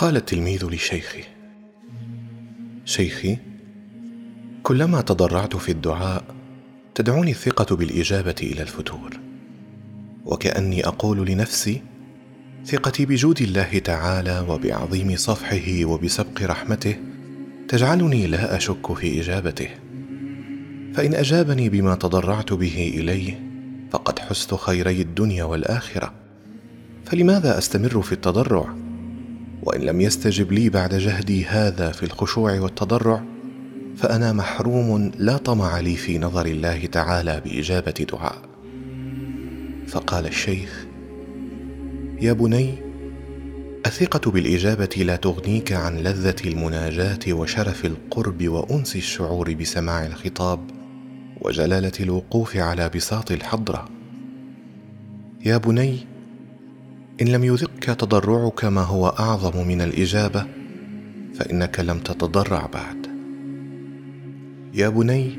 قال التلميذ لشيخه شيخي كلما تضرعت في الدعاء تدعوني الثقة بالإجابة إلى الفتور وكأني أقول لنفسي ثقتي بجود الله تعالى وبعظيم صفحه وبسبق رحمته تجعلني لا أشك في إجابته فإن أجابني بما تضرعت به إليه فقد حست خيري الدنيا والآخرة فلماذا أستمر في التضرع؟ وإن لم يستجب لي بعد جهدي هذا في الخشوع والتضرع فأنا محروم لا طمع لي في نظر الله تعالى بإجابة دعاء. فقال الشيخ يا بني الثقة بالإجابة لا تغنيك عن لذة المناجاة وشرف القرب وأنس الشعور بسماع الخطاب وجلالة الوقوف على بساط الحضرة. يا بني إن لم يذقك تضرعك ما هو أعظم من الإجابة فإنك لم تتضرع بعد. يا بني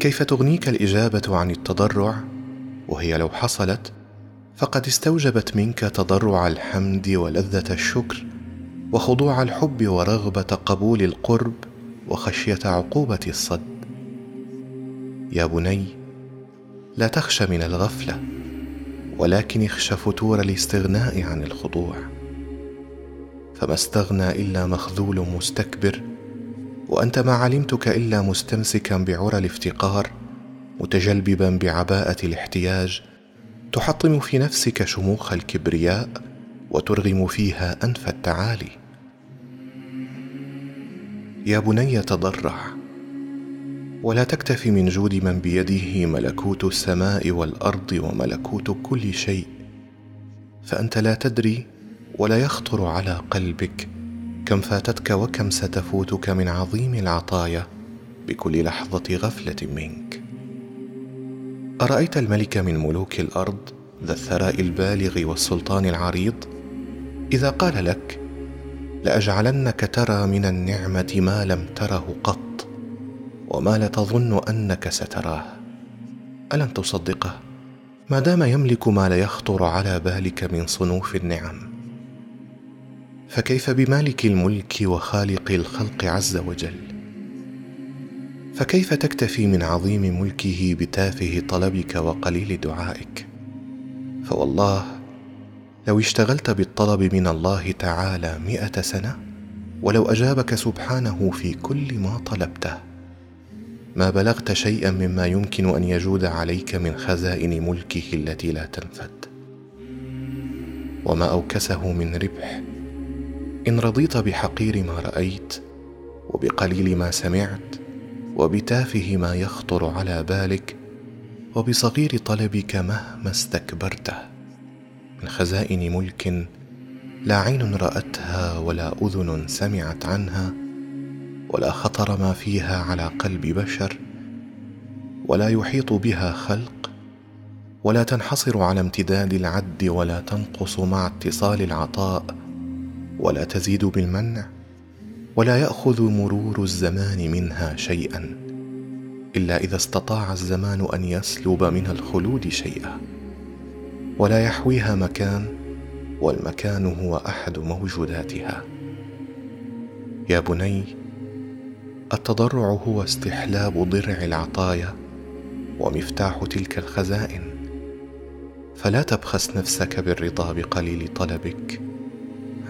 كيف تغنيك الإجابة عن التضرع؟ وهي لو حصلت فقد استوجبت منك تضرع الحمد ولذة الشكر وخضوع الحب ورغبة قبول القرب وخشية عقوبة الصد. يا بني لا تخش من الغفلة. ولكن اخش فتور الاستغناء عن الخضوع. فما استغنى إلا مخذول مستكبر وأنت ما علمتك إلا مستمسكا بعرى الافتقار متجلببا بعباءة الاحتياج تحطم في نفسك شموخ الكبرياء وترغم فيها أنف التعالي. يا بني تضرع ولا تكتف من جود من بيده ملكوت السماء والأرض وملكوت كل شيء. فأنت لا تدري ولا يخطر على قلبك كم فاتتك وكم ستفوتك من عظيم العطايا بكل لحظة غفلة منك. أرأيت الملك من ملوك الأرض ذا الثراء البالغ والسلطان العريض؟ إذا قال لك لأجعلنك ترى من النعمة ما لم تره قط. وما لا تظن أنك ستراه. ألن تصدقه؟ ما دام يملك ما لا يخطر على بالك من صنوف النعم. فكيف بمالك الملك وخالق الخلق عز وجل؟ فكيف تكتفي من عظيم ملكه بتافه طلبك وقليل دعائك؟ فوالله لو اشتغلت بالطلب من الله تعالى مئة سنة ولو أجابك سبحانه في كل ما طلبته ما بلغت شيئا مما يمكن أن يجود عليك من خزائن ملكه التي لا تنفد. وما أوكسه من ربح. إن رضيت بحقير ما رأيت وبقليل ما سمعت وبتافه ما يخطر على بالك وبصغير طلبك مهما استكبرته. من خزائن ملك لا عين رأتها ولا أذن سمعت عنها ولا خطر ما فيها على قلب بشر ولا يحيط بها خلق ولا تنحصر على امتداد العد ولا تنقص مع اتصال العطاء ولا تزيد بالمنع ولا يأخذ مرور الزمان منها شيئا إلا إذا استطاع الزمان أن يسلب من الخلود شيئا. ولا يحويها مكان والمكان هو أحد موجوداتها. يا بني التضرع هو استحلاب ضرع العطايا ومفتاح تلك الخزائن. فلا تبخس نفسك بالرضا بقليل طلبك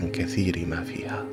عن كثير ما فيها.